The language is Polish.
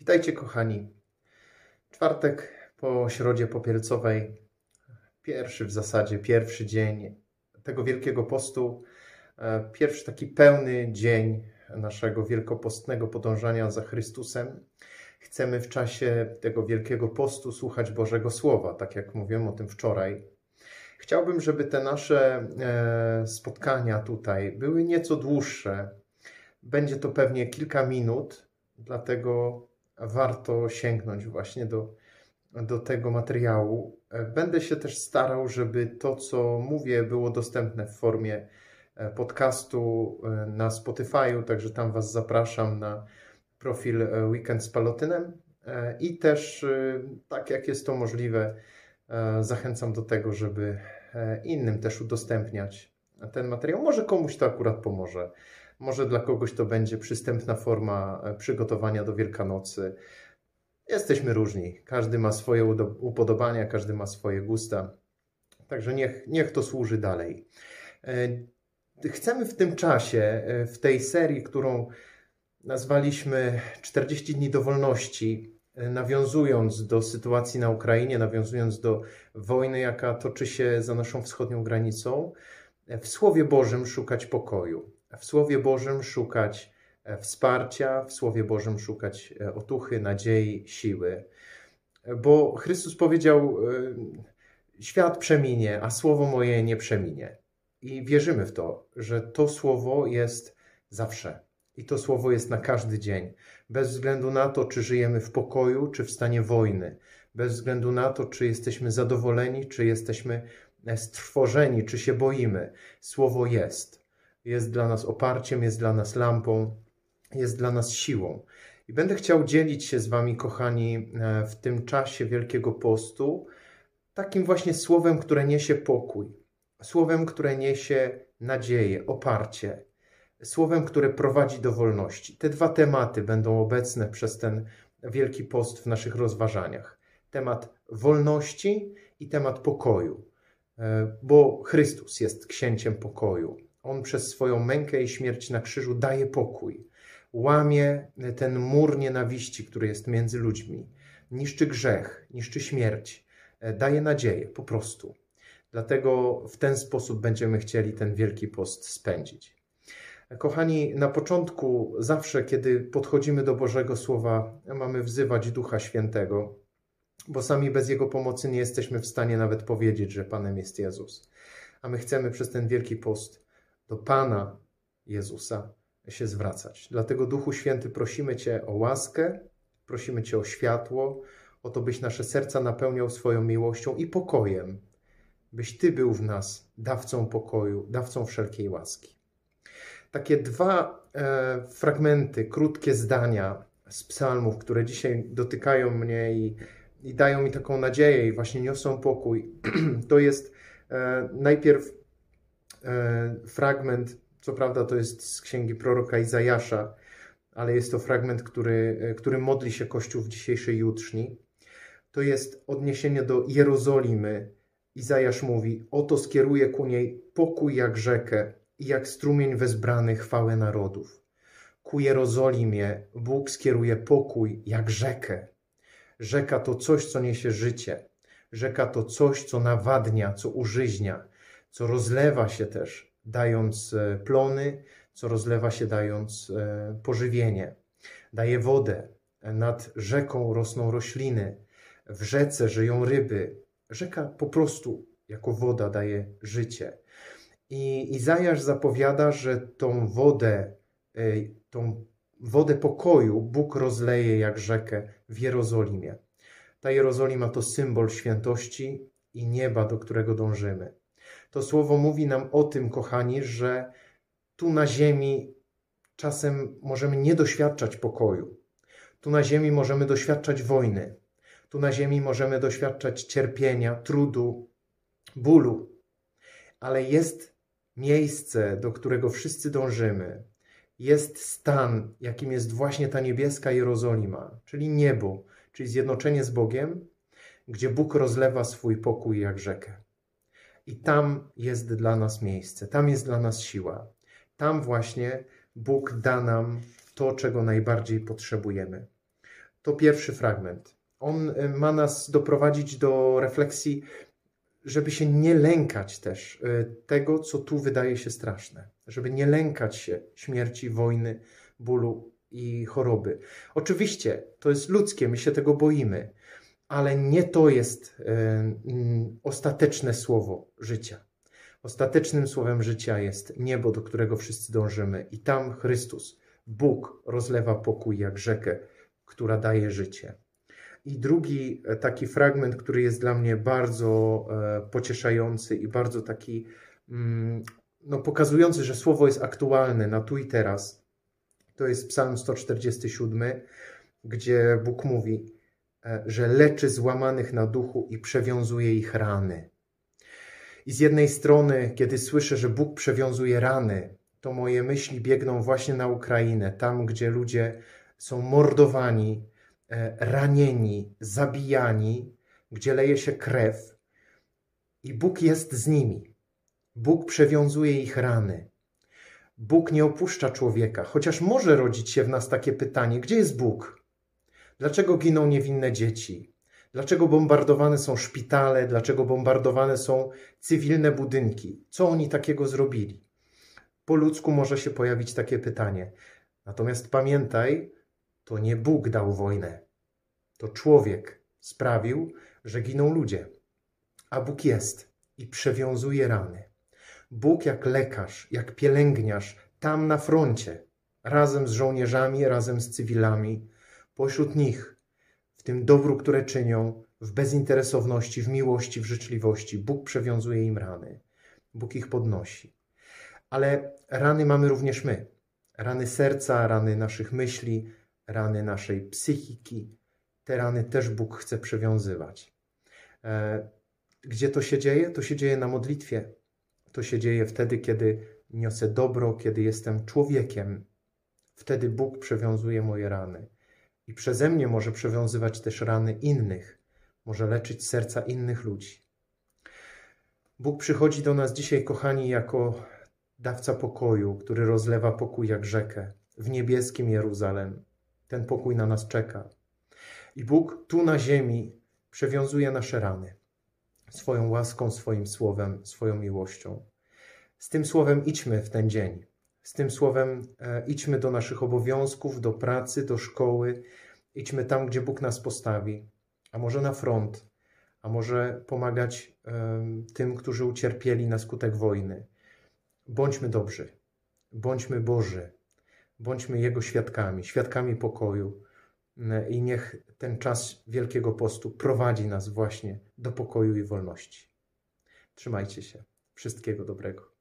Witajcie kochani. Czwartek po środzie popielcowej, pierwszy w zasadzie, pierwszy dzień tego Wielkiego Postu, e, pierwszy taki pełny dzień naszego wielkopostnego podążania za Chrystusem. Chcemy w czasie tego Wielkiego Postu słuchać Bożego Słowa, tak jak mówiłem o tym wczoraj. Chciałbym, żeby te nasze e, spotkania tutaj były nieco dłuższe. Będzie to pewnie kilka minut, dlatego warto sięgnąć właśnie do, do tego materiału. Będę się też starał, żeby to, co mówię, było dostępne w formie e, podcastu e, na Spotify'u, także tam Was zapraszam na profil e, Weekend z Palotynem i też, tak jak jest to możliwe, zachęcam do tego, żeby innym też udostępniać ten materiał. Może komuś to akurat pomoże. Może dla kogoś to będzie przystępna forma e, przygotowania do Wielkanocy. Jesteśmy różni. Każdy ma swoje upodobania, każdy ma swoje gusta. Także niech, niech to służy dalej. E, chcemy w tym czasie, e, w tej serii, którą nazwaliśmy 40 dni do wolności, nawiązując do sytuacji na Ukrainie, nawiązując do wojny, jaka toczy się za naszą wschodnią granicą, w Słowie Bożym szukać pokoju w Słowie Bożym szukać e, wsparcia, w Słowie Bożym szukać e, otuchy, nadziei, siły. Bo Chrystus powiedział: e, Świat przeminie, a słowo moje nie przeminie. I wierzymy w to, że to słowo jest zawsze. I to słowo jest na każdy dzień. Bez względu na to, czy żyjemy w pokoju, czy w stanie wojny. Bez względu na to, czy jesteśmy zadowoleni, czy jesteśmy strwożeni, czy się boimy. Słowo jest jest dla nas oparciem, jest dla nas lampą, jest dla nas siłą. I będę chciał dzielić się z Wami, kochani, e, w tym czasie Wielkiego Postu, takim właśnie słowem, które niesie pokój, słowem, które niesie nadzieję, oparcie, słowem, które prowadzi do wolności. Te dwa tematy będą obecne przez ten Wielki Post w naszych rozważaniach. Temat wolności i temat pokoju, e, bo Chrystus jest księciem pokoju. On przez swoją mękę i śmierć na krzyżu daje pokój, łamie ten mur nienawiści, który jest między ludźmi, niszczy grzech, niszczy śmierć, e, daje nadzieję po prostu. Dlatego w ten sposób będziemy chcieli ten Wielki Post spędzić. Kochani, na początku, zawsze kiedy podchodzimy do Bożego Słowa, mamy wzywać Ducha Świętego, bo sami bez Jego pomocy nie jesteśmy w stanie nawet powiedzieć, że Panem jest Jezus. A my chcemy przez ten Wielki Post do Pana Jezusa się zwracać. Dlatego, Duchu Święty, prosimy Cię o łaskę, prosimy Cię o światło, o to, byś nasze serca napełniał swoją miłością i pokojem, byś Ty był w nas dawcą pokoju, dawcą wszelkiej łaski. Takie dwa e, fragmenty, krótkie zdania z psalmów, które dzisiaj dotykają mnie i, i dają mi taką nadzieję i właśnie niosą pokój, to jest e, najpierw fragment, co prawda to jest z księgi proroka Izajasza, ale jest to fragment, który, e, który modli się Kościół w dzisiejszej jutrzni. To jest odniesienie do Jerozolimy. Izajasz mówi: Oto skieruje ku niej pokój jak rzekę i jak strumień wezbrany chwałę narodów. Ku Jerozolimie Bóg skieruje pokój jak rzekę. Rzeka to coś, co niesie życie. Rzeka to coś, co nawadnia, co użyźnia co rozlewa się też dając e, plony, co rozlewa się dając e, pożywienie. Daje wodę, nad rzeką rosną rośliny, w rzece żyją ryby. Rzeka po prostu jako woda daje życie. I Izajasz zapowiada, że tą wodę, e, tą wodę pokoju Bóg rozleje jak rzekę w Jerozolimie. Ta Jerozolima to symbol świętości i nieba, do którego dążymy to słowo mówi nam o tym, kochani, że tu na ziemi czasem możemy nie doświadczać pokoju. Tu na ziemi możemy doświadczać wojny. Tu na ziemi możemy doświadczać cierpienia, trudu, bólu. Ale jest miejsce, do którego wszyscy dążymy. Jest stan, jakim jest właśnie ta niebieska Jerozolima, czyli niebo, czyli zjednoczenie z Bogiem, gdzie Bóg rozlewa swój pokój jak rzekę. I tam jest dla nas miejsce, tam jest dla nas siła. Tam właśnie Bóg da nam to, czego najbardziej potrzebujemy. To pierwszy fragment. On y, ma nas doprowadzić do refleksji, żeby się nie lękać też y, tego, co tu wydaje się straszne, żeby nie lękać się śmierci, wojny, bólu i choroby. Oczywiście to jest ludzkie, my się tego boimy, ale nie to jest y, mm, ostateczne słowo życia. Ostatecznym słowem życia jest niebo, do którego wszyscy dążymy, i tam Chrystus, Bóg, rozlewa pokój jak rzekę, która daje życie. I drugi e, taki fragment, który jest dla mnie bardzo e, pocieszający i bardzo taki mm, no, pokazujący, że słowo jest aktualne na tu i teraz, to jest Psalm 147, gdzie Bóg mówi, e, że leczy złamanych na duchu i przewiązuje ich rany. I z jednej strony, kiedy słyszę, że Bóg przewiązuje rany, to moje myśli biegną właśnie na Ukrainę, tam gdzie ludzie są mordowani, e, ranieni, zabijani, gdzie leje się krew. I Bóg jest z nimi. Bóg przewiązuje ich rany. Bóg nie opuszcza człowieka, chociaż może rodzić się w nas takie pytanie: gdzie jest Bóg? Dlaczego giną niewinne dzieci? Dlaczego bombardowane są szpitale? Dlaczego bombardowane są cywilne budynki? Co oni takiego zrobili? Po ludzku może się pojawić takie pytanie. Natomiast pamiętaj, to nie Bóg dał wojnę. To człowiek sprawił, że giną ludzie. A Bóg jest i przewiązuje rany. Bóg jak lekarz, jak pielęgniarz, tam na froncie, razem z żołnierzami, razem z cywilami, pośród nich w tym dobru, które czynią, w bezinteresowności, w miłości, w życzliwości. Bóg przewiązuje im rany. Bóg ich podnosi. Ale rany mamy również my. Rany serca, rany naszych myśli, rany naszej psychiki. Te rany też Bóg chce przewiązywać. E, gdzie to się dzieje? To się dzieje na modlitwie. To się dzieje wtedy, kiedy niosę dobro, kiedy jestem człowiekiem. Wtedy Bóg przewiązuje moje rany i przeze mnie może przewiązywać też rany innych, może leczyć serca innych ludzi. Bóg przychodzi do nas dzisiaj, kochani, jako dawca pokoju, który rozlewa pokój jak rzekę w niebieskim Jeruzalem. Ten pokój na nas czeka. I Bóg tu na ziemi przewiązuje nasze rany swoją łaską, swoim słowem, swoją miłością. Z tym słowem idźmy w ten dzień. Z tym słowem e, idźmy do naszych obowiązków, do pracy, do szkoły. Idźmy tam, gdzie Bóg nas postawi. A może na front, a może pomagać e, tym, którzy ucierpieli na skutek wojny. Bądźmy dobrzy, bądźmy Boży, bądźmy Jego świadkami, świadkami pokoju. E, I niech ten czas Wielkiego Postu prowadzi nas właśnie do pokoju i wolności. Trzymajcie się. Wszystkiego dobrego.